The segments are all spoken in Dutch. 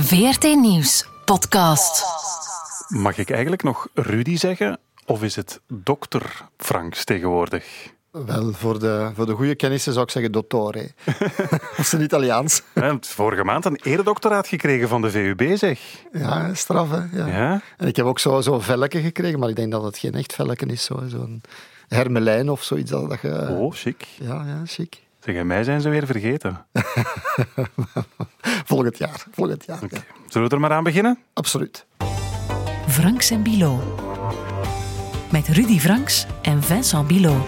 VRT Nieuws podcast. Mag ik eigenlijk nog Rudy zeggen? Of is het dokter Franks tegenwoordig? Wel, voor de, voor de goede kennissen zou ik zeggen dottore. of zijn Italiaans. Ja, vorige maand een eredoctoraat gekregen van de VUB, zeg. Ja, straf, hè. Ja. Ja? En ik heb ook zo'n zo velletje gekregen, maar ik denk dat het geen echt velletje is. Zo'n zo hermelijn of zoiets. Dat, dat je, Oh, chic. Ja, ja, chic. Zeg, en mij zijn ze weer vergeten. Volgend jaar. Volgend jaar, ja. Zullen we er maar aan beginnen? Absoluut. Franks en Bilo. Met Rudy Franks en Vincent Bilo.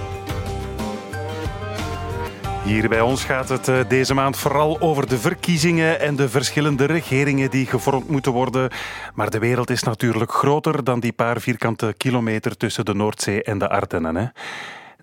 Hier bij ons gaat het eh, deze maand vooral over de verkiezingen en de verschillende regeringen die gevormd moeten worden. Maar de wereld is natuurlijk groter dan die paar vierkante kilometer tussen de Noordzee en de Ardennen. Hè?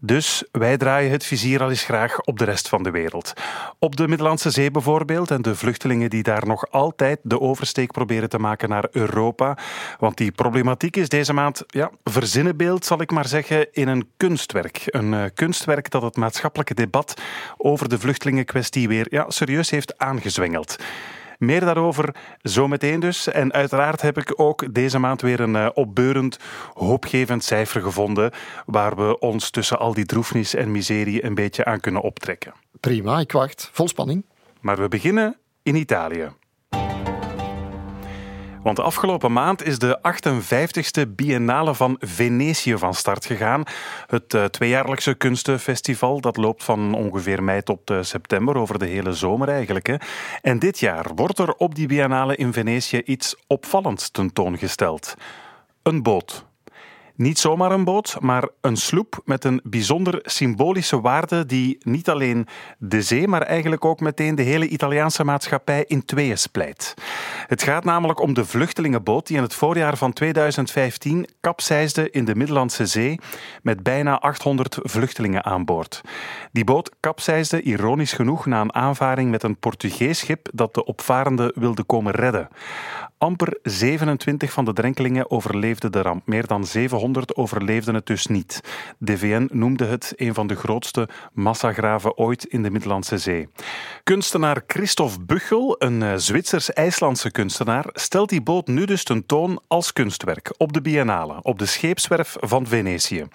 Dus wij draaien het vizier al eens graag op de rest van de wereld. Op de Middellandse Zee bijvoorbeeld en de vluchtelingen die daar nog altijd de oversteek proberen te maken naar Europa. Want die problematiek is deze maand ja, verzinnenbeeld, zal ik maar zeggen, in een kunstwerk. Een uh, kunstwerk dat het maatschappelijke debat over de vluchtelingenkwestie weer ja, serieus heeft aangezwengeld. Meer daarover zometeen dus. En uiteraard heb ik ook deze maand weer een uh, opbeurend, hoopgevend cijfer gevonden waar we ons tussen al die droefnis en miserie een beetje aan kunnen optrekken. Prima, ik wacht. Vol spanning. Maar we beginnen in Italië. Want de afgelopen maand is de 58ste Biennale van Venetië van start gegaan. Het uh, tweejaarlijkse kunstenfestival dat loopt van ongeveer mei tot uh, september, over de hele zomer eigenlijk. Hè. En dit jaar wordt er op die Biennale in Venetië iets opvallends tentoongesteld. Een boot. Niet zomaar een boot, maar een sloep met een bijzonder symbolische waarde die niet alleen de zee, maar eigenlijk ook meteen de hele Italiaanse maatschappij in tweeën splijt. Het gaat namelijk om de vluchtelingenboot die in het voorjaar van 2015 kapseisde in de Middellandse Zee met bijna 800 vluchtelingen aan boord. Die boot kapseisde ironisch genoeg na een aanvaring met een Portugees schip dat de opvarenden wilde komen redden. Amper 27 van de drenkelingen overleefden de ramp. Meer dan 700 overleefden het dus niet. De VN noemde het een van de grootste massagraven ooit in de Middellandse Zee. Kunstenaar Christophe Buchel, een Zwitsers-IJslandse kunstenaar, stelt die boot nu dus tentoon als kunstwerk op de Biennale, op de scheepswerf van Venetië.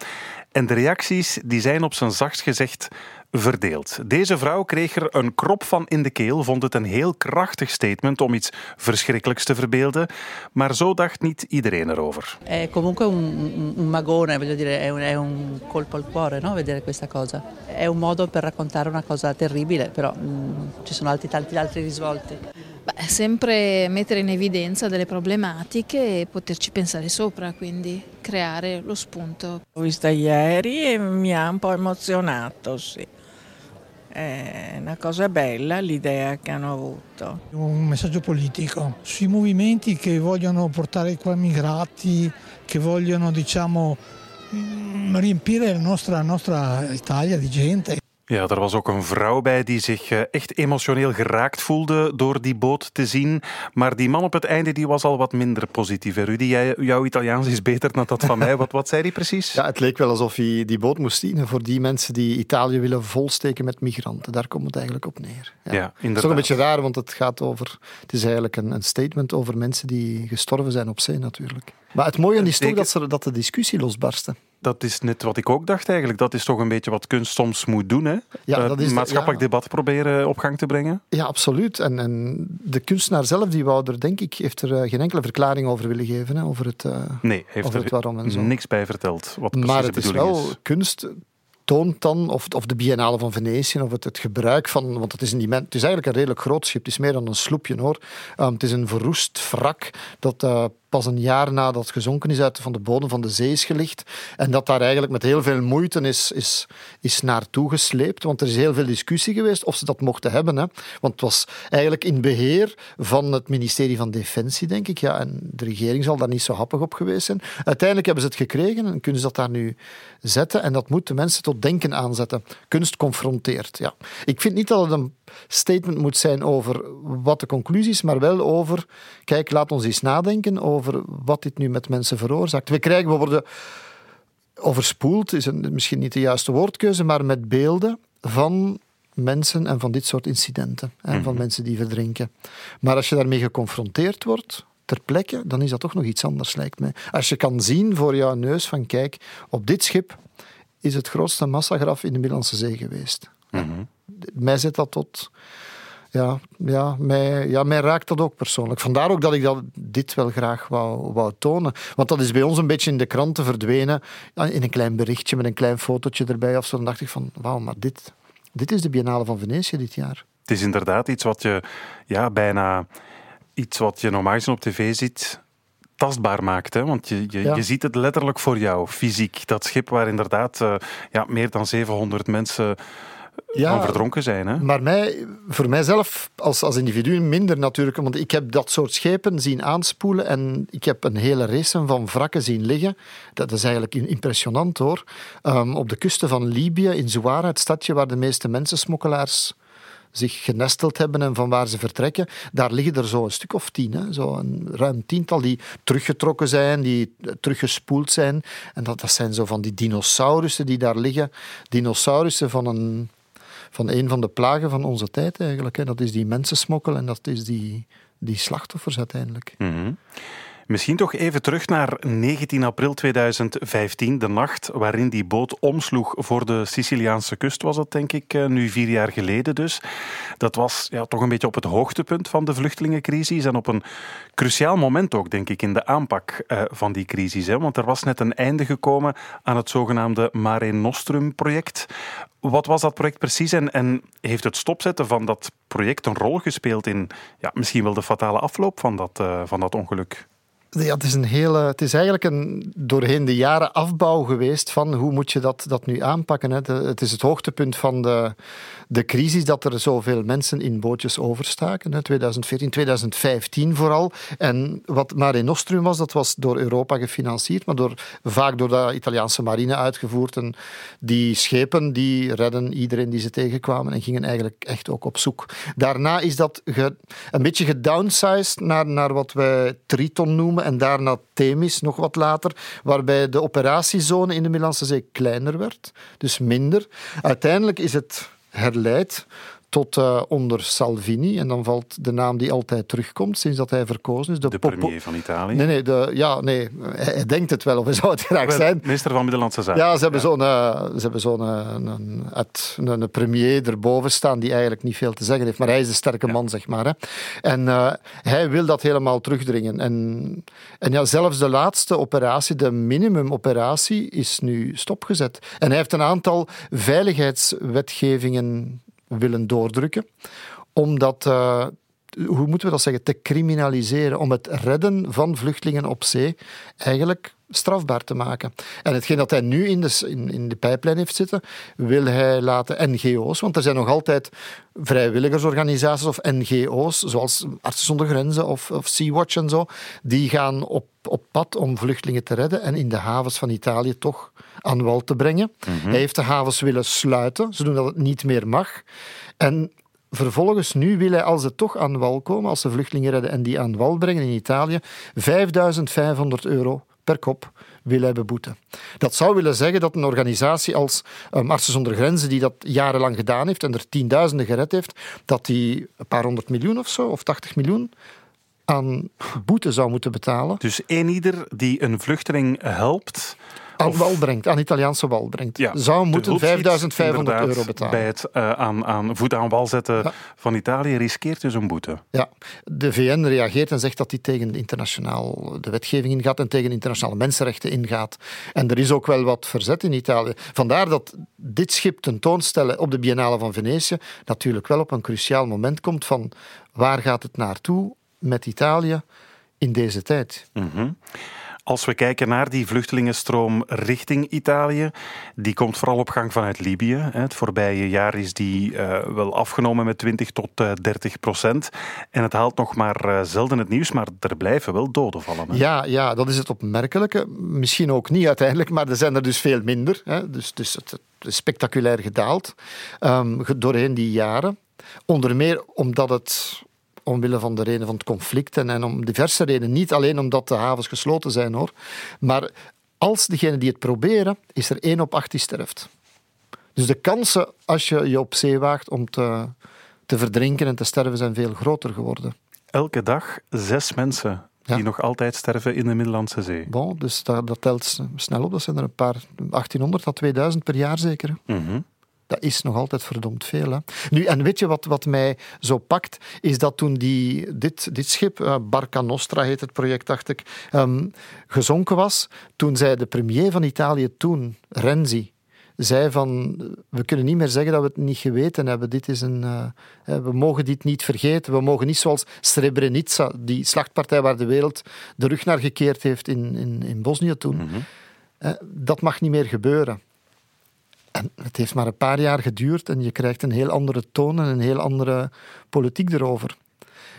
En de reacties die zijn op zijn zachtst gezegd verdeeld. Deze vrouw kreeg er een krop van in de keel, vond het een heel krachtig statement om iets verschrikkelijks te verbeelden, maar zo dacht niet iedereen erover. È comunque un, un magone, voglio dire, è un, è un colpo al cuore, no? Vedere questa cosa. È un modo per raccontare una cosa terribile, però mm, ci sono altri, tanti altri risvolti. Beh, sempre mettere in evidenza delle problematiche e poterci pensare sopra, quindi creare lo spunto. L'ho vista ieri e mi ha un po' emozionato, sì. È una cosa bella l'idea che hanno avuto. Un messaggio politico sui movimenti che vogliono portare qua migrati, che vogliono diciamo riempire la nostra, nostra Italia di gente. Ja, er was ook een vrouw bij die zich echt emotioneel geraakt voelde door die boot te zien. Maar die man op het einde die was al wat minder positief. Rudy, jij, jouw Italiaans is beter dan dat van mij. Wat, wat zei hij precies? Ja, het leek wel alsof hij die boot moest dienen voor die mensen die Italië willen volsteken met migranten. Daar komt het eigenlijk op neer. Ja, ja inderdaad. Het is toch een beetje raar, want het gaat over... Het is eigenlijk een, een statement over mensen die gestorven zijn op zee natuurlijk. Maar het mooie is toch dat, ze, dat de discussie losbarstte. Dat is net wat ik ook dacht eigenlijk. Dat is toch een beetje wat kunst soms moet doen. Hè? Ja, dat is maatschappelijk ja. debat proberen op gang te brengen. Ja, absoluut. En, en de kunstenaar zelf, die wou er denk ik, heeft er uh, geen enkele verklaring over willen geven. Hè, over het, uh, nee, heeft over er het waarom en zo. niks bij verteld. Wat maar het de is wel is. kunst toont dan, of, of de Biennale van Venetië, of het, het gebruik van, want het is, een, het is eigenlijk een redelijk groot schip, het is meer dan een sloepje hoor. Um, het is een verroest wrak dat uh, pas een jaar nadat het gezonken is uit van de bodem van de zee is gelicht en dat daar eigenlijk met heel veel moeite is, is, is naartoe gesleept, want er is heel veel discussie geweest of ze dat mochten hebben, hè. want het was eigenlijk in beheer van het ministerie van Defensie, denk ik, ja, en de regering zal daar niet zo happig op geweest zijn. Uiteindelijk hebben ze het gekregen en kunnen ze dat daar nu zetten en dat moet de mensen tot denken aanzetten. Kunst confronteert, ja. Ik vind niet dat het een statement moet zijn over wat de conclusie is, maar wel over, kijk, laat ons eens nadenken over wat dit nu met mensen veroorzaakt. We krijgen, we worden overspoeld, is een, misschien niet de juiste woordkeuze, maar met beelden van mensen en van dit soort incidenten. En van Mhm. mensen die verdrinken. Maar als je daarmee geconfronteerd wordt, ter plekke, dan is dat toch nog iets anders, lijkt mij. Als je kan zien voor jouw neus van kijk, op dit schip is het grootste massagraf in de Middellandse Zee geweest. Mhm. Mij zet dat tot... Ja, ja, mij, ja, mij raakt dat ook persoonlijk. Vandaar ook dat ik dat, dit wel graag wou, wou tonen. Want dat is bij ons een beetje in de kranten verdwenen. ja, In een klein berichtje met een klein fotootje erbij of zo. Dan dacht ik van, wauw, maar dit, dit is de Biennale van Venetië dit jaar. Het is inderdaad iets wat je ja, bijna iets wat je normaal gezien op tv ziet tastbaar maakt. Hè? Want je, je, Ja. je ziet het letterlijk voor jou, fysiek. Dat schip waar inderdaad eh, ja, meer dan 700 mensen van verdronken zijn. Hè? Maar mij, voor mijzelf als, als individu minder natuurlijk, want ik heb dat soort schepen zien aanspoelen en ik heb een hele race van wrakken zien liggen. Dat is eigenlijk impressionant hoor. Ehm, op de kusten van Libië, in Zouara, het stadje waar de meeste mensensmokkelaars zich genesteld hebben en van waar ze vertrekken, daar liggen er zo een stuk of tien, hè, zo een ruim tiental die teruggetrokken zijn, die eh, teruggespoeld zijn. En dat, dat zijn zo van die dinosaurussen die daar liggen. Dinosaurussen van een, van een van de plagen van onze tijd eigenlijk. Hè. Dat is die mensensmokkel en dat is die, die slachtoffers uiteindelijk. Mhm. Misschien toch even terug naar 19 april 2015, de nacht waarin die boot omsloeg voor de Siciliaanse kust, was dat denk ik, eh, nu vier jaar geleden dus. Dat was ja, toch een beetje op het hoogtepunt van de vluchtelingencrisis en op een cruciaal moment ook, denk ik, in de aanpak eh, van die crisis. Hè? Want er was net een einde gekomen aan het zogenaamde Mare Nostrum-project. Wat was dat project precies en, en heeft het stopzetten van dat project een rol gespeeld in ja, misschien wel de fatale afloop van dat, eh, van dat ongeluk? Ja, het is, een hele, het is eigenlijk een doorheen de jaren afbouw geweest van hoe moet je dat, dat nu aanpakken. Hè. Het is het hoogtepunt van de, de crisis dat er zoveel mensen in bootjes overstaken. Hè. 2014, 2015 vooral. En wat Mare Nostrum was, dat was door Europa gefinancierd, maar door, vaak door de Italiaanse marine uitgevoerd. En die schepen die redden iedereen die ze tegenkwamen en gingen eigenlijk echt ook op zoek. Daarna is dat een beetje gedownsized naar, naar wat wij Triton noemen en daarna Themis nog wat later, waarbij de operatiezone in de Middellandse Zee kleiner werd, dus minder. Uiteindelijk is het herleid tot eh, onder Salvini, en dan valt de naam die altijd terugkomt sinds dat hij verkozen is. De premier van Italië. Nee, nee, de, ja, nee, hij, hij denkt het wel, of hij zou het graag zijn. Minister van Middellandse Zaken. Ja, ze hebben zo'n eh, ze hebben zo'n eh, een, een, een premier erboven staan die eigenlijk niet veel te zeggen heeft. Maar hij is de sterke man, zeg maar. Hè. En hij wil dat helemaal terugdringen. En, en ja, zelfs de laatste operatie, de minimumoperatie, is nu stopgezet. En hij heeft een aantal veiligheidswetgevingen willen doordrukken. Omdat... eh, hoe moeten we dat zeggen, te criminaliseren, om het redden van vluchtelingen op zee eigenlijk strafbaar te maken. En hetgeen dat hij nu in de, in, in de pijplijn heeft zitten, wil hij laten NGO's, want er zijn nog altijd vrijwilligersorganisaties of NGO's, zoals Artsen zonder Grenzen of, of Sea-Watch en zo, die gaan op, op pad om vluchtelingen te redden en in de havens van Italië toch aan wal te brengen. Hij heeft de havens willen sluiten, zodat het niet meer mag. En Vervolgens, nu wil hij, als ze toch aan wal komen, als ze vluchtelingen redden en die aan wal brengen in Italië, 5500 euro per kop wil hij beboeten. Dat zou willen zeggen dat een organisatie als um, Artsen zonder Grenzen, die dat jarenlang gedaan heeft en er tienduizenden gered heeft, dat die een paar honderd miljoen of zo, of 80 miljoen, aan boete zou moeten betalen. Dus één ieder die een vluchteling helpt, Aan Of- wal brengt, aan Italiaanse wal brengt. ja, zou te moeten hulp schiet, 5500 inderdaad, euro betalen. Bij het eh, aan, aan voet aan wal zetten Ja. van Italië riskeert dus een boete. Ja, de VN reageert en zegt dat hij tegen internationaal de wetgeving ingaat en tegen internationale mensenrechten ingaat. En er is ook wel wat verzet in Italië. Vandaar dat dit schip tentoonstellen op de Biennale van Venetië natuurlijk wel op een cruciaal moment komt van waar gaat het naartoe met Italië in deze tijd. Mhm. Als we kijken naar die vluchtelingenstroom richting Italië, die komt vooral op gang vanuit Libië. Het voorbije jaar is die eh, wel afgenomen met 20 tot eh, 30 procent. En het haalt nog maar eh, zelden het nieuws, maar er blijven wel doden vallen. Ja, ja, dat is het opmerkelijke. Misschien ook niet uiteindelijk, maar er zijn er dus veel minder. Dus, dus het, is spectaculair gedaald ehm, doorheen die jaren. Onder meer omdat het omwille van de reden van het conflict en, en om diverse redenen, niet alleen omdat de havens gesloten zijn hoor, maar als degene die het proberen, is er één op acht die sterft. Dus de kansen als je je op zee waagt om te, te verdrinken en te sterven zijn veel groter geworden. Elke dag zes mensen die nog altijd sterven in de Middellandse Zee. Bon, dus dat, dat, telt snel op. Dat zijn er een paar, 1800 tot 2000 per jaar zeker. Mm Dat is nog altijd verdomd veel. Hè? Nu, en weet je wat, wat mij zo pakt? Is dat toen die, dit, dit schip, uh, Barca Nostra heet het project, dacht ik, um, gezonken was, toen zei de premier van Italië toen, Renzi, zei van we kunnen niet meer zeggen dat we het niet geweten hebben. Dit is een, uh, we mogen dit niet vergeten. We mogen niet zoals Srebrenica, die slachtpartij waar de wereld de rug naar gekeerd heeft in, in, in Bosnië toen. Mm uh, dat mag niet meer gebeuren. En het heeft maar een paar jaar geduurd en je krijgt een heel andere toon en een heel andere politiek erover.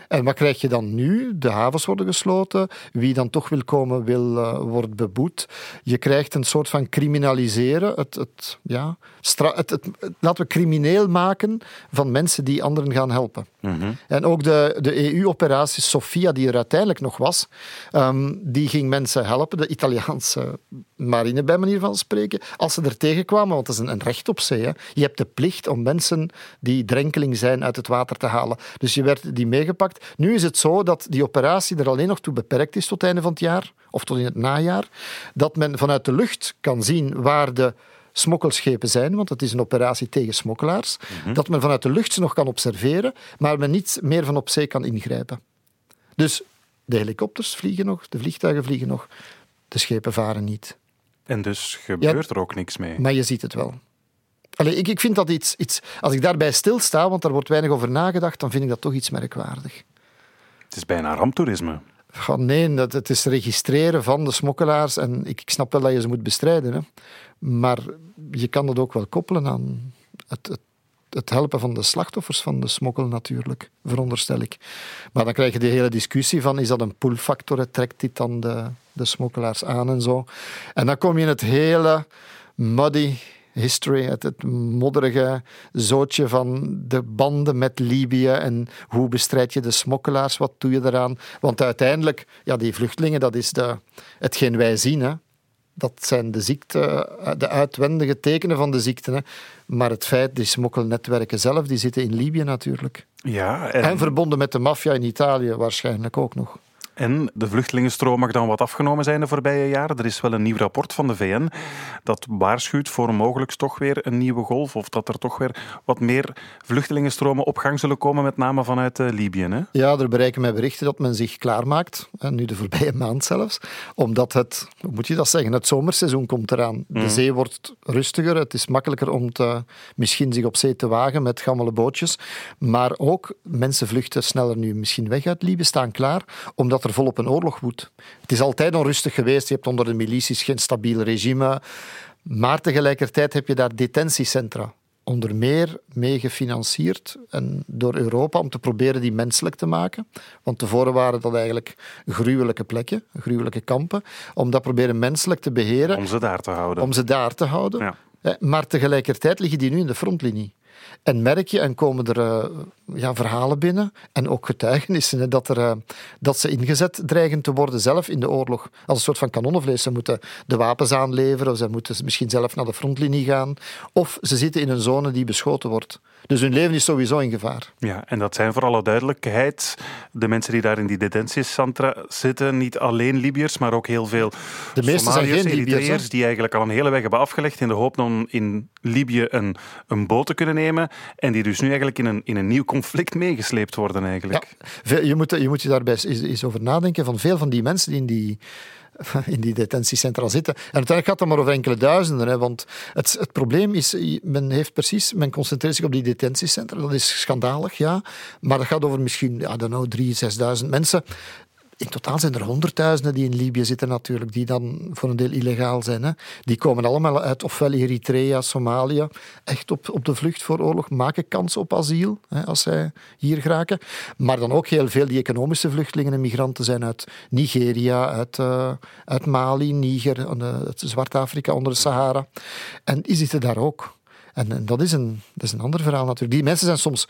En wat krijg je dan nu? De havens worden gesloten. Wie dan toch wil komen, wil, uh, wordt beboet. Je krijgt een soort van criminaliseren. Het, het, ja, het, het, laten we crimineel maken van mensen die anderen gaan helpen. Mhm. En ook de, de EU-operatie Sofia, die er uiteindelijk nog was, um, die ging mensen helpen, de Italiaanse marine bij manier van spreken, als ze er tegenkwamen, want dat is een, een recht op zee. Hè. Je hebt de plicht om mensen die drenkeling zijn uit het water te halen. Dus je werd die meegepakt. Nu is het zo dat die operatie er alleen nog toe beperkt is tot het einde van het jaar, of tot in het najaar, dat men vanuit de lucht kan zien waar de smokkelschepen zijn, want het is een operatie tegen smokkelaars, mhm. dat men vanuit de lucht ze nog kan observeren, maar men niet meer van op zee kan ingrijpen. Dus de helikopters vliegen nog, de vliegtuigen vliegen nog, de schepen varen niet. En dus gebeurt er ook niks mee. Maar je ziet het wel. Allee, ik, ik vind dat iets, iets... Als ik daarbij stilsta, want daar wordt weinig over nagedacht, dan vind ik dat toch iets merkwaardig. Het is bijna ramptoerisme. nee, dat, het is registreren van de smokkelaars. En ik, ik snap wel dat je ze moet bestrijden. Hè. Maar je kan dat ook wel koppelen aan het, het, het, helpen van de slachtoffers van de smokkel natuurlijk, veronderstel ik. Maar dan krijg je die hele discussie van, is dat een pullfactor? Trekt dit dan de, de smokkelaars aan en zo? En dan kom je in het hele muddy history, het, het modderige zootje van de banden met Libië en hoe bestrijd je de smokkelaars, wat doe je eraan? Want uiteindelijk, ja, die vluchtelingen, dat is de, hetgeen wij zien, hè. Dat zijn de ziekte, de uitwendige tekenen van de ziekte. Hè. Maar het feit, die smokkelnetwerken zelf, die zitten in Libië natuurlijk. Ja, en... en verbonden met de maffia in Italië waarschijnlijk ook nog. En de vluchtelingenstroom mag dan wat afgenomen zijn de voorbije jaren. Er is wel een nieuw rapport van de VN dat waarschuwt voor mogelijk toch weer een nieuwe golf. Of dat er toch weer wat meer vluchtelingenstromen op gang zullen komen, met name vanuit uh, Libië. Hè? Ja, er bereiken mij berichten dat men zich klaarmaakt, en nu de voorbije maand zelfs, omdat het, hoe moet je dat zeggen, het zomerseizoen komt eraan. De mm. zee wordt rustiger, het is makkelijker om te, misschien zich op zee te wagen met gammele bootjes. Maar ook, mensen vluchten sneller nu misschien weg uit Libië, staan klaar, omdat er volop een oorlog woedt. Het is altijd onrustig geweest. Je hebt onder de milities geen stabiel regime. Maar tegelijkertijd heb je daar detentiecentra. Onder meer mee gefinancierd en door Europa om te proberen die menselijk te maken. Want tevoren waren dat eigenlijk gruwelijke plekken, gruwelijke kampen. Om dat proberen menselijk te beheren. Om ze daar te houden. Om ze daar te houden. Ja. Maar tegelijkertijd liggen die nu in de frontlinie. En merk je, en komen er uh, ja, verhalen binnen, en ook getuigenissen, dat, er, uh, dat ze ingezet dreigen te worden zelf in de oorlog. Als een soort van kanonnenvlees. Ze moeten de wapens aanleveren, of ze moeten misschien zelf naar de frontlinie gaan. Of ze zitten in een zone die beschoten wordt. Dus hun leven is sowieso in gevaar. Ja, en dat zijn voor alle duidelijkheid de mensen die daar in die detentiecentra zitten, niet alleen Libiërs, maar ook heel veel de meeste zijn geen Libiërs, die eigenlijk al een hele weg hebben afgelegd in de hoop om in Libië een, een boot te kunnen nemen en die dus nu eigenlijk in een, in een nieuw conflict meegesleept worden eigenlijk. Ja, je, moet, je moet je daarbij eens, over nadenken van veel van die mensen die in die in die detentiecentra zitten. En uiteindelijk gaat het maar over enkele duizenden. Hè, want het, het probleem is, men heeft precies, men concentreert zich op die detentiecentra. Dat is schandalig, ja. Maar dat gaat over misschien, ja, dan nou, drie, zesduizend mensen in totaal zijn er honderdduizenden die in Libië zitten natuurlijk, die dan voor een deel illegaal zijn. Hè. Die komen allemaal uit ofwel Eritrea, Somalië, echt op, op de vlucht voor oorlog, maken kans op asiel hè, als zij hier geraken. Maar dan ook heel veel die economische vluchtelingen en migranten zijn uit Nigeria, uit, uh, uit Mali, Niger, uh, Zwart-Afrika onder de Sahara. En die zitten daar ook. En, en dat, is een, dat is een ander verhaal natuurlijk. Die mensen zijn soms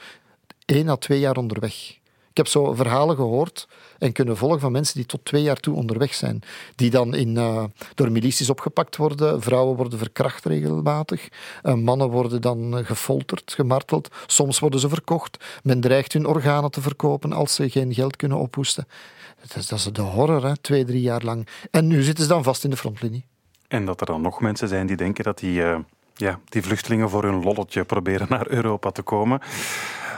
één à twee jaar onderweg. Ik heb zo verhalen gehoord en kunnen volgen van mensen die tot twee jaar toe onderweg zijn. Die dan in, uh, door milities opgepakt worden. Vrouwen worden verkracht regelmatig. Uh, mannen worden dan gefolterd, gemarteld. Soms worden ze verkocht. Men dreigt hun organen te verkopen als ze geen geld kunnen ophoesten. Dat is, dat is de horror, hè? twee, drie jaar lang. En nu zitten ze dan vast in de frontlinie. En dat er dan nog mensen zijn die denken dat die, ja, die vluchtelingen voor hun lolletje proberen naar Europa te komen.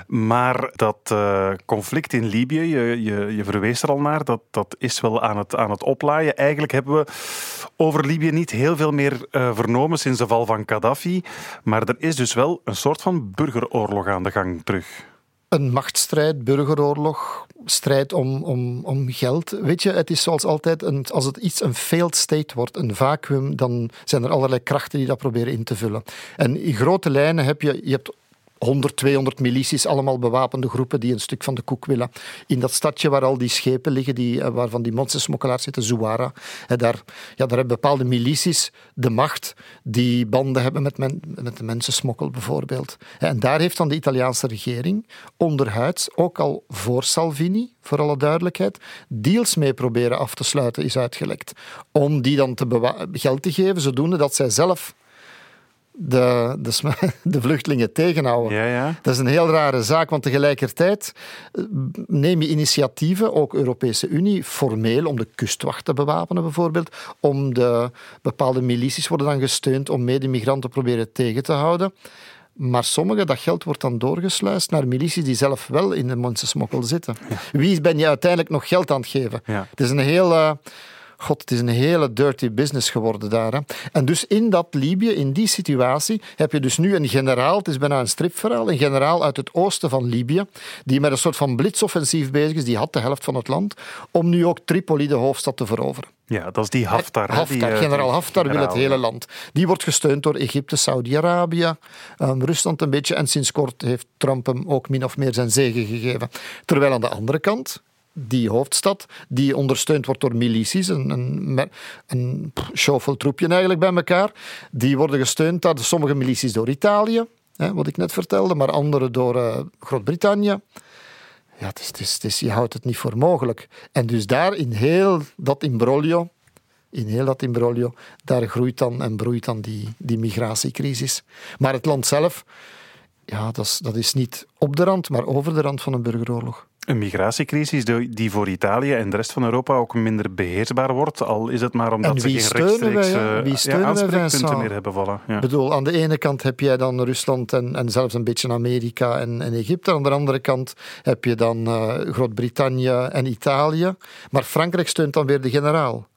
Maar dat uh, conflict in Libië, je, je, je verwees er al naar, dat, dat is wel aan het, aan het oplaaien. Eigenlijk hebben we over Libië niet heel veel meer uh, vernomen sinds de val van Gaddafi. Maar er is dus wel een soort van burgeroorlog aan de gang terug een machtsstrijd, burgeroorlog, strijd om, om, om geld. Weet je, het is zoals altijd, een, als het iets een failed state wordt, een vacuüm, dan zijn er allerlei krachten die dat proberen in te vullen. En in grote lijnen heb je, je hebt 100, 200 milities, allemaal bewapende groepen die een stuk van de koek willen. In dat stadje waar al die schepen liggen, die, eh, waarvan die monstersmokkelaars zitten, Zouara, daar, ja, daar hebben bepaalde milities de macht die banden hebben met, men, met de mensensmokkel bijvoorbeeld. En daar heeft dan de Italiaanse regering onderhuids, ook al voor Salvini, voor alle duidelijkheid, deals mee proberen af te sluiten, is uitgelekt. Om die dan te geld te geven, zodoende dat zij zelf de, de, de vluchtelingen tegenhouden. Ja, ja. Dat is een heel rare zaak, want tegelijkertijd eh, neem je initiatieven, ook Europese Unie, formeel om de kustwacht te bewapenen bijvoorbeeld, om de bepaalde milities worden dan gesteund om medemigranten proberen tegen te houden. Maar sommige, dat geld wordt dan doorgesluist naar milities die zelf wel in de mensensmokkel zitten. Wie ben je uiteindelijk nog geld aan het geven? Het is een heel... Uh, God, het is een hele dirty business geworden daar. Hè. En dus in dat Libië, in die situatie, heb je dus nu een generaal, het is bijna een stripverhaal, een generaal uit het oosten van Libië, die met een soort van blitsoffensief bezig is, die had de helft van het land, om nu ook Tripoli, de hoofdstad, te veroveren. Ja, dat is die Haftar. Haftar, die, generaal Haftar wil het hele land. Die wordt gesteund door Egypte, Saudi-Arabië, um, Rusland een beetje. En sinds kort heeft Trump hem ook min of meer zijn zegen gegeven. Terwijl aan de andere kant, die hoofdstad, die ondersteund wordt door milities, een, een, een troepje eigenlijk bij elkaar. Die worden gesteund door sommige milities door Italië, hè, wat ik net vertelde, maar andere door uh, Groot-Brittannië. Ja, het is, is, je houdt het niet voor mogelijk. En dus daar in heel dat imbroglio, in heel dat imbroglio, daar groeit dan en broeit dan die, die migratiecrisis. Maar het land zelf, ja, dat is, dat is niet op de rand, maar over de rand van een burgeroorlog. Een migratiecrisis die voor Italië en de rest van Europa ook minder beheersbaar wordt, al is het maar omdat ze geen rechtstreeks wij, wie ja, aanspreekpunten meer hebben vallen. Ja. Ik bedoel, aan de ene kant heb jij dan Rusland en, en zelfs een beetje Amerika en, en, Egypte. Aan de andere kant heb je dan uh, Groot-Brittannië en Italië. Maar Frankrijk steunt dan weer de generaal.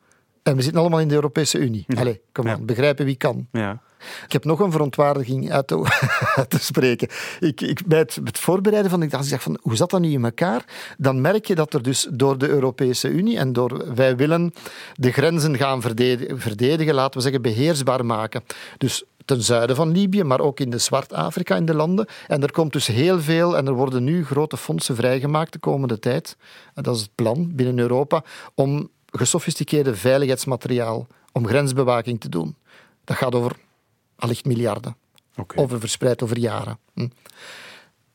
En we zitten allemaal in de Europese Unie. Ja. Allee, kom aan, begrijpen wie kan. Ja. Ik heb nog een verontwaardiging uit te, spreken. Ik, ik, bij het, voorbereiden van, ik dacht, van, hoe zat dat nu in elkaar? Dan merk je dat er dus door de Europese Unie en door wij willen de grenzen gaan verdedigen, verdedigen laten we zeggen, beheersbaar maken. Dus ten zuiden van Libië, maar ook in de Zwart-Afrika, in de landen. En er komt dus heel veel, en er worden nu grote fondsen vrijgemaakt de komende tijd. En dat is het plan binnen Europa, om gesofisticeerde veiligheidsmateriaal, om grensbewaking te doen. Dat gaat over allicht miljarden. Okay. Over verspreid over jaren. Hm.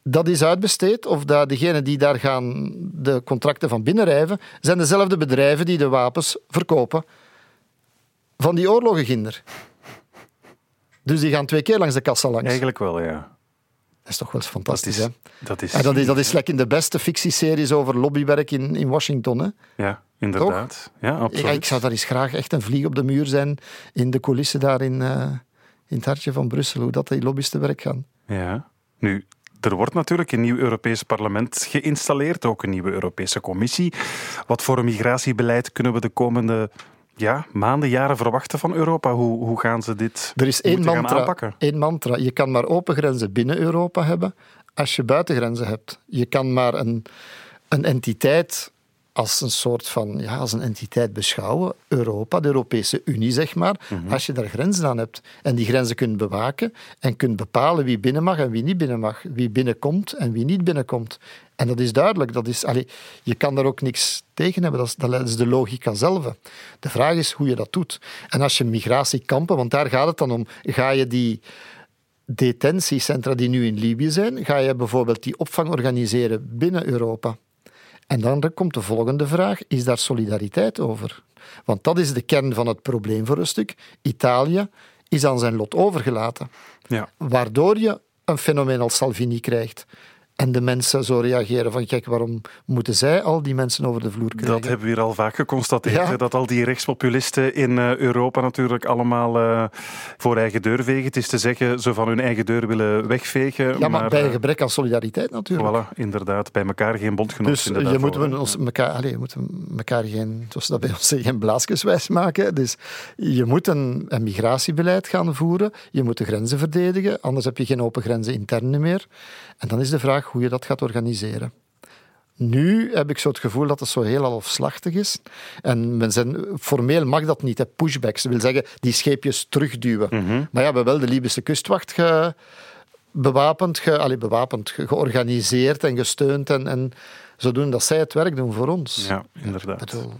Dat is uitbesteed, of dat degenen die daar gaan de contracten van binnenrijven, zijn dezelfde bedrijven die de wapens verkopen van die oorlogenginder. Dus die gaan twee keer langs de kassa langs. Eigenlijk wel, ja. Dat is toch wel eens fantastisch, dat is, hè? Dat is... En dat is, dat is lekker in de beste fictieseries over lobbywerk in, in Washington, hè? Ja, inderdaad. Ja, absoluut. Ik, ik, zou daar eens graag echt een vlieg op de muur zijn in de coulissen daar in... Uh, in het hartje van Brussel, hoe dat die lobby's te werk gaan. Ja, nu, er wordt natuurlijk een nieuw Europees parlement geïnstalleerd, ook een nieuwe Europese commissie. Wat voor een migratiebeleid kunnen we de komende ja, maanden, jaren verwachten van Europa? Hoe, hoe gaan ze dit er is één mantra, aanpakken? Één mantra. Je kan maar open grenzen binnen Europa hebben als je buitengrenzen hebt. Je kan maar een, een entiteit als een soort van, ja, als een entiteit beschouwen, Europa, de Europese Unie zeg maar, mhm. als je daar grenzen aan hebt en die grenzen kunt bewaken en kunt bepalen wie binnen mag en wie niet binnen mag, wie binnenkomt en wie niet binnenkomt. En dat is duidelijk, dat is, allee, je kan daar ook niks tegen hebben, dat is, dat is de logica zelf. De vraag is hoe je dat doet. En als je migratiekampen, want daar gaat het dan om, ga je die detentiecentra die nu in Libië zijn, ga je bijvoorbeeld die opvang organiseren binnen Europa? En dan komt de volgende vraag: is daar solidariteit over? Want dat is de kern van het probleem voor een stuk. Italië is aan zijn lot overgelaten. Ja. Waardoor je een fenomeen als Salvini krijgt. En de mensen zo reageren van, kijk, waarom moeten zij al die mensen over de vloer krijgen? Dat hebben we hier al vaak geconstateerd. Ja. Dat al die rechtspopulisten in eh, Europa natuurlijk allemaal eh, voor eigen deur vegen. Het is te zeggen, ze van hun eigen deur willen wegvegen. ja, maar, bij eh, een gebrek aan solidariteit natuurlijk. Voilà, inderdaad. Bij elkaar geen bondgenoot Dus je moet ons elkaar, allez, je moet elkaar geen, zoals dat bij ons zeggen, geen maken. Dus je moet een, een migratiebeleid gaan voeren. Je moet de grenzen verdedigen, anders heb je geen open grenzen interne meer. En dan is de vraag hoe je dat gaat organiseren. Nu heb ik zo het gevoel dat het zo heel halfslachtig is. En men zijn, formeel mag dat niet, hè, pushbacks. Dat wil zeggen, die scheepjes terugduwen. Maar ja, we hebben wel de Libische kustwacht ge, bewapend, ge, allee, bewapend ge- georganiseerd en gesteund. En, en zodoende dat zij het werk doen voor ons. Ja, inderdaad. Ik bedoel,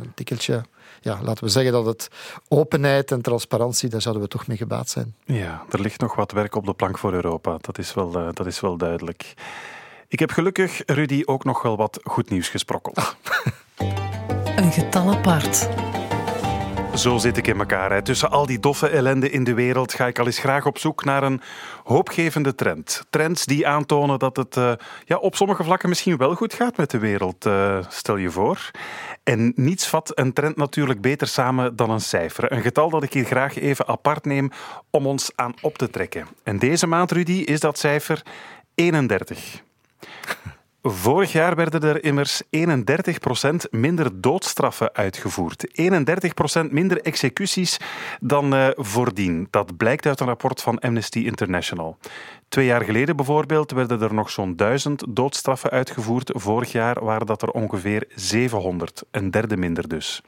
een tikkeltje. Ja, laten we zeggen dat het openheid en transparantie, daar zouden we toch mee gebaat zijn. Ja, er ligt nog wat werk op de plank voor Europa. Dat is wel, eh, dat is wel duidelijk. Ik heb gelukkig, Rudy, ook nog wel wat goed nieuws gesprokkeld. Een getal apart. Zo zit ik in elkaar. Hè. Tussen al die doffe ellende in de wereld ga ik al eens graag op zoek naar een hoopgevende trend. Trends die aantonen dat het eh, ja, op sommige vlakken misschien wel goed gaat met de wereld, eh, stel je voor. En niets vat een trend natuurlijk beter samen dan een cijfer. Een getal dat ik hier graag even apart neem om ons aan op te trekken. En deze maand, Rudy, is dat cijfer 31. Vorig jaar werden er immers 31% minder doodstraffen uitgevoerd. 31% minder executies dan eh, voordien. Dat blijkt uit een rapport van Amnesty International. Twee jaar geleden bijvoorbeeld werden er nog zo'n duizend doodstraffen uitgevoerd. Vorig jaar waren dat er ongeveer 700, een derde minder dus.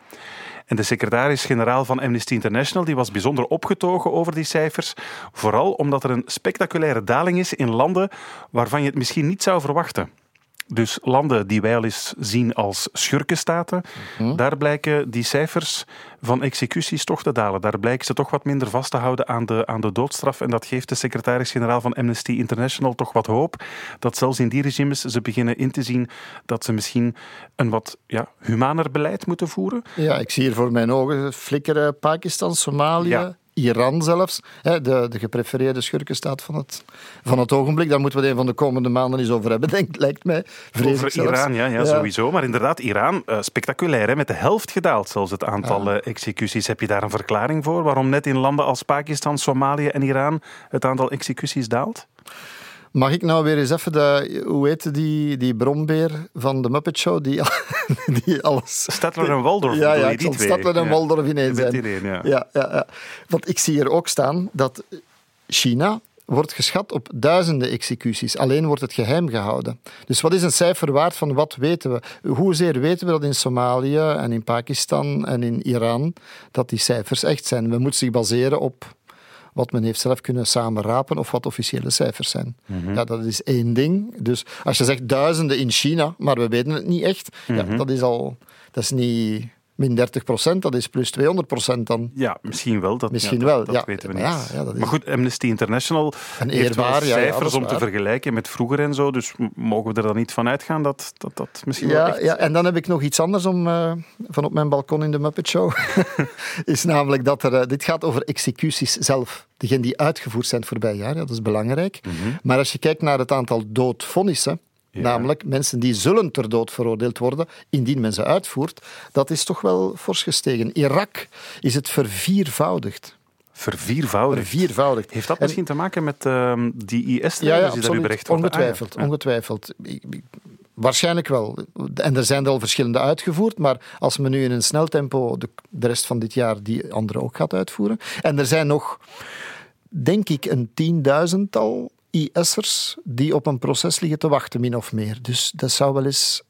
En de secretaris-generaal van Amnesty International die was bijzonder opgetogen over die cijfers. Vooral omdat er een spectaculaire daling is in landen waarvan je het misschien niet zou verwachten. Dus landen die wij al eens zien als schurkenstaten, daar blijken die cijfers van executies toch te dalen. Daar blijken ze toch wat minder vast te houden aan de, aan de doodstraf. En dat geeft de secretaris-generaal van Amnesty International toch wat hoop. Dat zelfs in die regimes ze beginnen in te zien dat ze misschien een wat ja, humaner beleid moeten voeren. Ja, ik zie hier voor mijn ogen flikkeren Pakistan, Somalië, Ja. Iran zelfs. Hè, de, de geprefereerde schurkenstaat van het, van het ogenblik. Daar moeten we het een van de komende maanden eens over hebben, denk, lijkt mij. Vrees ik Over. Iran, ja, ja, sowieso. Maar inderdaad, Iran, eh, spectaculair. Hè? Met de helft gedaald zelfs het aantal eh, executies. Heb je daar een verklaring voor? Waarom net in landen als Pakistan, Somalië en Iran het aantal executies daalt? Mag ik nou weer eens even de, hoe heet die, die brombeer van de Muppet Show, die, die alles... Stadler en Waldorf, Ja, ja, die twee? Stadler en Ja. Waldorf ineens zijn. iedereen, ja. Ja, ja, ja. Want ik zie hier ook staan dat China wordt geschat op duizenden executies. Alleen wordt het geheim gehouden. Dus wat is een cijfer waard van wat weten we? Hoezeer weten we dat in Somalië en in Pakistan en in Iran dat die cijfers echt zijn? We moeten zich baseren op wat men heeft zelf kunnen samenrapen of wat officiële cijfers zijn. Ja, dat is één ding. Dus als je zegt duizenden in China, maar we weten het niet echt, ja, dat is al... Dat is niet min 30 procent, dat is plus 200 procent dan. Ja, misschien wel. Dat, Misschien ja, dat, wel, Dat ja. weten we niet. ja, ja, dat is- Maar goed, Amnesty International En heeft wel eerbaar, dat cijfers om te vergelijken met vroeger en zo. Dus mogen we er dan niet van uitgaan dat dat, dat misschien wel Ja, echt... ja, en dan heb ik nog iets anders om eh, van op mijn balkon in de Muppet Show. is namelijk dat er. eh, dit gaat over executies zelf. Degene die uitgevoerd zijn het voorbije jaar, ja, dat is belangrijk. Maar als je kijkt naar het aantal doodvonnissen. Ja. Namelijk mensen die zullen ter dood veroordeeld worden indien men ze uitvoert. Dat is toch wel fors gestegen. Irak is het verviervoudigd. Verviervoudigd. Verviervoudigd. Heeft dat En- misschien te maken met ehm, die IS-strijders Ja, ja, die daar nu absoluut. berecht worden? Ongetwijfeld, ongetwijfeld. Waarschijnlijk wel. En er zijn er al verschillende uitgevoerd, maar als men nu in een snel tempo de, de rest van dit jaar die andere ook gaat uitvoeren. En er zijn nog, denk ik, een tienduizendtal IS'ers die op een proces liggen te wachten, min of meer. Dus dat zou wel eens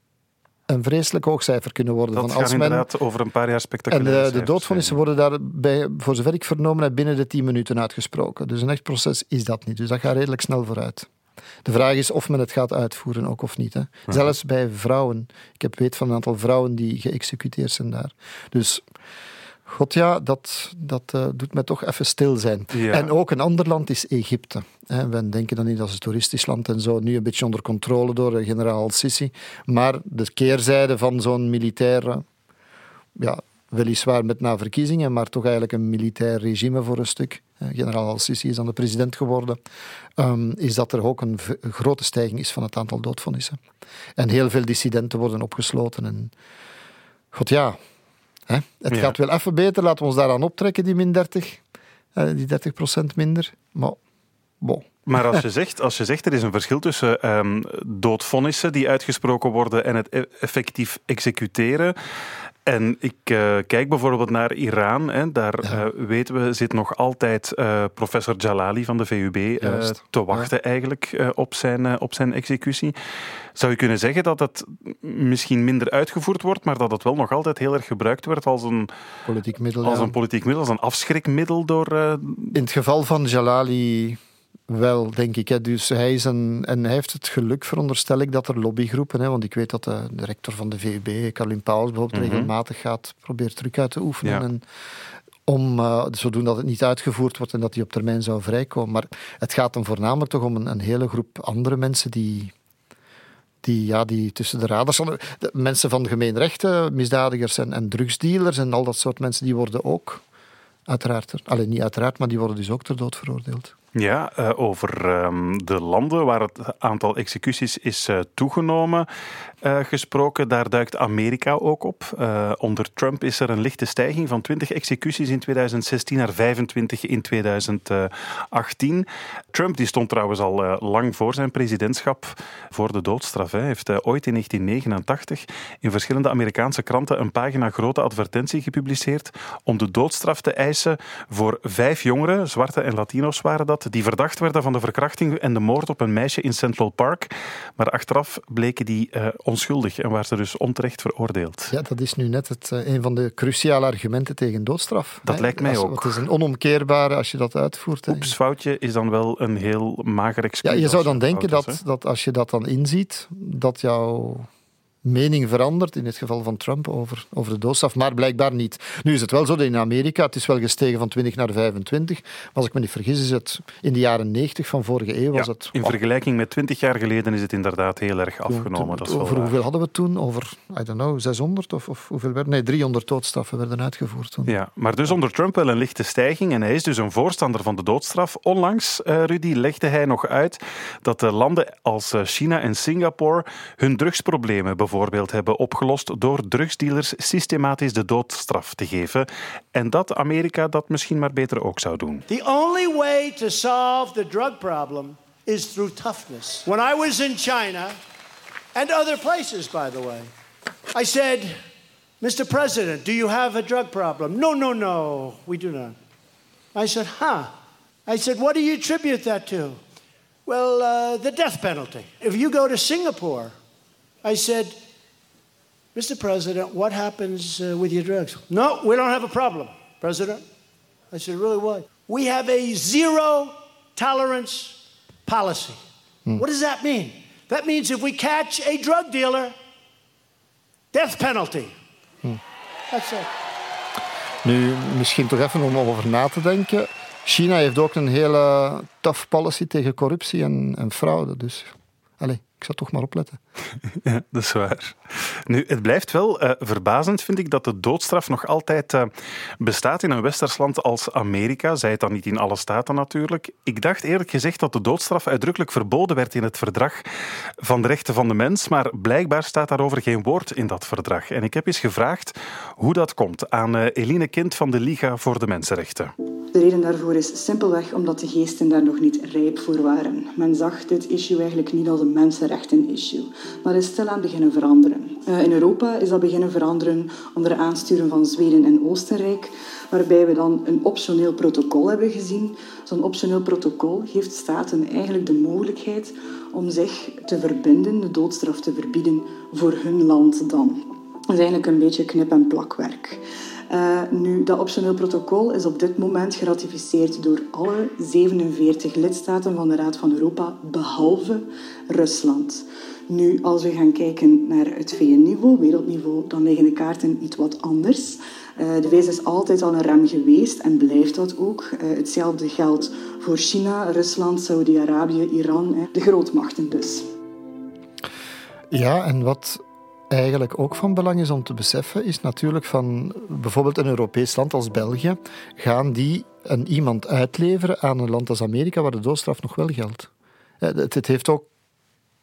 een vreselijk hoog cijfer kunnen worden. Dat van gaat als men, inderdaad over een paar jaar en spectaculair de, de doodvonnissen worden daarbij, voor zover ik vernomen heb, binnen de 10 minuten uitgesproken. Dus een echt proces is dat niet. Dus dat gaat redelijk snel vooruit. De vraag is of men het gaat uitvoeren ook of niet. Hè. Zelfs bij vrouwen. Ik heb weet van een aantal vrouwen die geëxecuteerd zijn daar. Dus God ja, dat, dat uh, doet me toch even stil zijn. En ook een ander land is Egypte. We denken dan niet als een toeristisch land en zo, nu een beetje onder controle door generaal Al-Sisi. Maar de keerzijde van zo'n militaire, ja, weliswaar met na verkiezingen, maar toch eigenlijk een militair regime voor een stuk. Generaal Al-Sisi is dan de president geworden. Um, is dat er ook een, grote stijging is van het aantal doodvonnissen. En heel veel dissidenten worden opgesloten. En, God ja, hè? het gaat wel even beter. Laten we ons daaraan optrekken, die min 30. Uh, die 30 procent minder. Maar, bon. Maar als je, zegt, als je zegt er is een verschil tussen um, doodvonnissen die uitgesproken worden en het e-, effectief executeren. En ik uh, kijk bijvoorbeeld naar Iran. Hè. Daar uh, weten we, zit nog altijd uh, professor Jalali van de VUB te wachten ja. eigenlijk op, zijn, op zijn executie. Zou je kunnen zeggen dat het misschien minder uitgevoerd wordt, maar dat het wel nog altijd heel erg gebruikt wordt als een politiek middel, als een, politiek middel, als een afschrikmiddel door... In het geval van Jalali wel, denk ik. Hè. Dus hij, is een, en hij heeft het geluk, veronderstel ik, dat er lobbygroepen, hè, want ik weet dat de, de rector van de VUB, Carolien Pauwels, bijvoorbeeld mm regelmatig gaat proberen truc uit te oefenen. En, om uh, zodoende het niet uitgevoerd wordt en dat hij op termijn zou vrijkomen. Maar het gaat dan voornamelijk toch om een, een hele groep andere mensen die, die, ja, die tussen de radars De mensen van gemeenrechten, misdadigers en, en drugsdealers en al dat soort mensen, die worden ook uiteraard, alleen niet uiteraard, maar die worden dus ook ter dood veroordeeld. Ja, uh, over um, de landen waar het aantal executies is uh, toegenomen uh, gesproken, daar duikt Amerika ook op. onder Trump is er een lichte stijging van 20 executies in 2016 naar 25 in 2018. Trump die stond trouwens al lang voor zijn presidentschap voor de doodstraf. Hij heeft ooit in 1989 in verschillende Amerikaanse kranten een pagina grote advertentie gepubliceerd om de doodstraf te eisen voor vijf jongeren, zwarte en Latino's waren dat, die verdacht werden van de verkrachting en de moord op een meisje in Central Park. Maar achteraf bleken die uh, onschuldig en waren ze dus onterecht veroordeeld. Ja, dat is nu net het, uh, een van de cruciale argumenten tegen doodstraf. Dat lijkt mij als, ook. Het is een onomkeerbare als je dat uitvoert. Oeps, foutje is dan wel een heel mager excuus. Ja, je zou dan denken dat, dat als je dat dan inziet, dat jouw mening veranderd, in het geval van Trump, over, over de doodstraf, maar blijkbaar niet. Nu is het wel zo dat in Amerika, het is wel gestegen van 20 naar 25, maar als ik me niet vergis, is het in de jaren 90 van vorige eeuw was het... In vergelijking met 20 jaar geleden is het inderdaad heel erg afgenomen. over hoeveel hadden we toen? Over, I don't know, 600 of, of hoeveel werden? Nee, 300 doodstraffen werden uitgevoerd toen. Ja, maar dus onder Trump wel een lichte stijging en hij is dus een voorstander van de doodstraf. Onlangs, uh, Rudy, legde hij nog uit dat de landen als eh, China en Singapore hun drugsproblemen bijvoorbeeld bijvoorbeeld hebben opgelost door drugsdealers systematisch de doodstraf te geven. En dat Amerika dat misschien maar beter ook zou doen. The only way to solve the drug problem is through toughness. When I was in China and other places by the way, I said, Mr. President, do you have a drug problem? No, no, no, we do not. I said, huh. I said, what do you attribute that to? Well, uh, the death penalty. If you go to Singapore, I said, Mr. President, what happens uh, with your drugs? No, we don't have a problem, President. I said, Really, what? We have a zero tolerance policy. Hmm. What does that mean? That means if we catch a drug dealer, death penalty. Hmm. That's it. Nu, misschien toch even om over na te denken. China heeft ook een hele tough policy tegen corruptie en, en fraude. Dus, allez, ik zou toch maar opletten. Ja, dat is waar. Nu, het blijft wel uh, verbazend, vind ik, dat de doodstraf nog altijd uh, bestaat in een westers land als Amerika. Zij het dan niet in alle staten natuurlijk. Ik dacht eerlijk gezegd dat de doodstraf uitdrukkelijk verboden werd in het verdrag van de rechten van de mens, maar blijkbaar staat daarover geen woord in dat verdrag. En ik heb eens gevraagd hoe dat komt aan uh, Eline Kind van de Liga voor de Mensenrechten. De reden daarvoor is simpelweg omdat de geesten daar nog niet rijp voor waren. Men zag dit issue eigenlijk niet als een mensenrechten-issue, maar is stilaan beginnen veranderen. Uh, in Europa is dat beginnen veranderen onder aansturen van Zweden en Oostenrijk, waarbij we dan een optioneel protocol hebben gezien. Zo'n optioneel protocol geeft staten eigenlijk de mogelijkheid om zich te verbinden, de doodstraf te verbieden voor hun land dan. Dat is eigenlijk een beetje knip- en plakwerk. Uh, nu, dat optioneel protocol is op dit moment geratificeerd door alle 47 lidstaten van de Raad van Europa, behalve Rusland. Nu, als we gaan kijken naar het VN-niveau, wereldniveau, dan liggen de kaarten iets wat anders. Uh, de VS is altijd al een rem geweest en blijft dat ook. Uh, hetzelfde geldt voor China, Rusland, Saudi-Arabië, Iran, de grootmachten dus. Ja, en wat eigenlijk ook van belang is om te beseffen, is natuurlijk van bijvoorbeeld een Europees land als België, gaan die een iemand uitleveren aan een land als Amerika waar de doodstraf nog wel geldt. Het, het heeft ook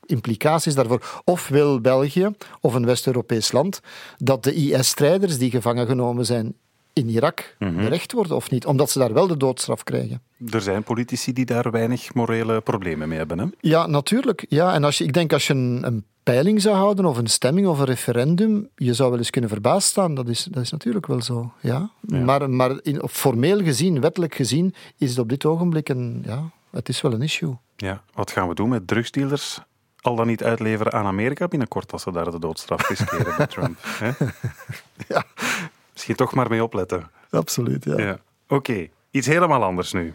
implicaties daarvoor. Of wil België of een West-Europees land dat de IS-strijders die gevangen genomen zijn in Irak mm berecht worden of niet, omdat ze daar wel de doodstraf krijgen. Er zijn politici die daar weinig morele problemen mee hebben. Hè? Ja, natuurlijk. Ja, en als je, ik denk als je een, een peiling zou houden, of een stemming of een referendum, je zou wel eens kunnen verbaasd staan. Dat is, dat is natuurlijk wel zo. Ja. Maar, maar in, formeel gezien, wettelijk gezien, is het op dit ogenblik een. Ja, het is wel een issue. Ja, wat gaan we doen met drugsdealers? Al dan niet uitleveren aan Amerika binnenkort als ze daar de doodstraf riskeren bij Trump. Hè? Ja. Misschien toch maar mee opletten. Absoluut, ja. ja. Oké, iets helemaal anders nu.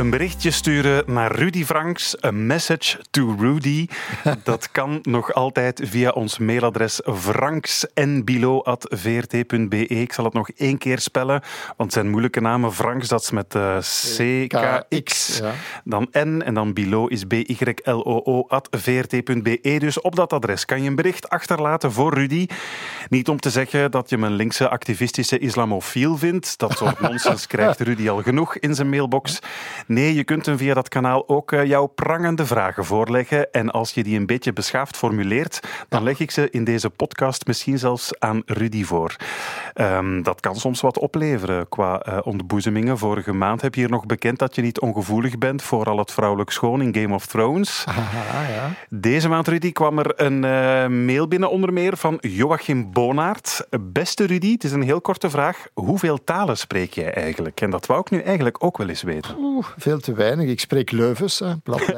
Een berichtje sturen naar Rudy Franks, een message to Rudy. Dat kan nog altijd via ons mailadres franksnbilo.vrt.be. Ik zal het nog één keer spellen, want het zijn moeilijke namen. Franks, dat is met uh, CKX, ja. dan N en dan Bilo is BYLOO.vrt.be. Dus op dat adres kan je een bericht achterlaten voor Rudy. Niet om te zeggen dat je me een linkse activistische islamofiel vindt. Dat soort nonsens krijgt Rudy al genoeg in zijn mailbox. Nee, je kunt hem via dat kanaal ook uh, jouw prangende vragen voorleggen. En als je die een beetje beschaafd formuleert, dan leg ik ze in deze podcast misschien zelfs aan Rudy voor. Um, dat kan soms wat opleveren qua uh, ontboezemingen. Vorige maand heb je hier nog bekend dat je niet ongevoelig bent voor al het vrouwelijk schoon in Game of Thrones. Aha, ja. Deze maand, Rudy, kwam er een uh, mail binnen onder meer van Joachim Bonaert. Beste Rudy, het is een heel korte vraag. Hoeveel talen spreek jij eigenlijk? En dat wou ik nu eigenlijk ook wel eens weten. Oeh, veel te weinig. Ik spreek Leuvens,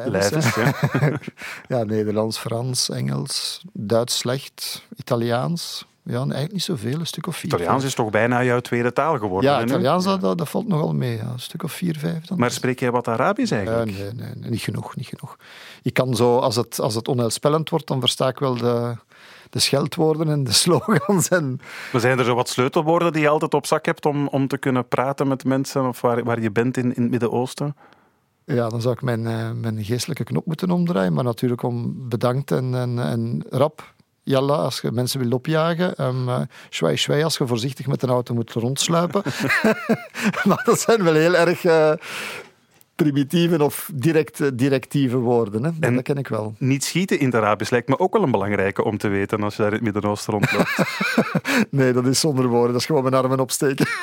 Leuvens, ja. ja, Nederlands, Frans, Engels, Duits slecht, Italiaans. Ja, eigenlijk niet zoveel, een stuk of vier. Italiaans vijf. is toch bijna jouw tweede taal geworden? Ja, Italiaans, dat, dat, dat, valt nogal mee. Ja. Een stuk of vier, vijf. Dan maar spreek jij wat Arabisch eigenlijk? Nee, nee, nee, nee, niet genoeg, niet genoeg. Ik kan zo, als het, als het onheilspellend wordt, dan versta ik wel de, de scheldwoorden en de slogans. En... Maar zijn er zo wat sleutelwoorden die je altijd op zak hebt om, om te kunnen praten met mensen of waar, waar je bent in, in het Midden-Oosten? Ja, dan zou ik mijn, uh, mijn geestelijke knop moeten omdraaien. Maar natuurlijk om bedankt en, en, en rap. Jalla, als je mensen wil opjagen. Um, uh, als je voorzichtig met een auto moet rondsluipen. maar dat zijn wel heel erg uh, primitieve of direct, directieve woorden. Hè. En dat ken ik wel. Niet schieten in het Arabisch lijkt me ook wel een belangrijke om te weten als je daar in het Midden-Oosten rondloopt. nee, dat is zonder woorden. Dat is gewoon mijn armen opsteken.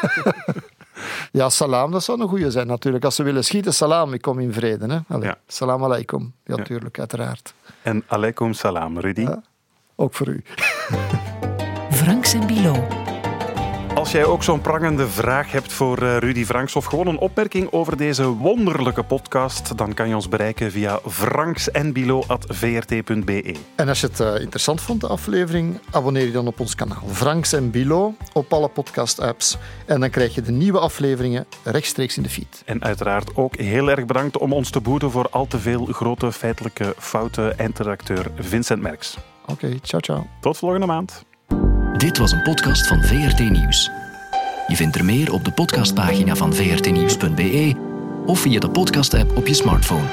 Ja, salam, dat zou een goede zijn natuurlijk. Als ze willen schieten, salam, ik kom in vrede. Hè? Allee, ja. Salam alaikum. Ja, natuurlijk, uiteraard. En alaikum salam, Rudy. Ja, ook voor u. Franks en Bilo. Als jij ook zo'n prangende vraag hebt voor Rudy Franks of gewoon een opmerking over deze wonderlijke podcast, dan kan je ons bereiken via franksenbilo.vrt.be. En als je het uh, interessant vond, de aflevering, abonneer je dan op ons kanaal Franks en Bilo op alle podcast-apps. En dan krijg je de nieuwe afleveringen rechtstreeks in de feed. En uiteraard ook heel erg bedankt om ons te boeten voor al te veel grote feitelijke fouten, eindredacteur Vincent Merks. Oké, okay, ciao ciao. Tot volgende maand. Dit was een podcast van VRT Nieuws. Je vindt er meer op de podcastpagina van vrtnieuws.be of via de podcast-app op je smartphone.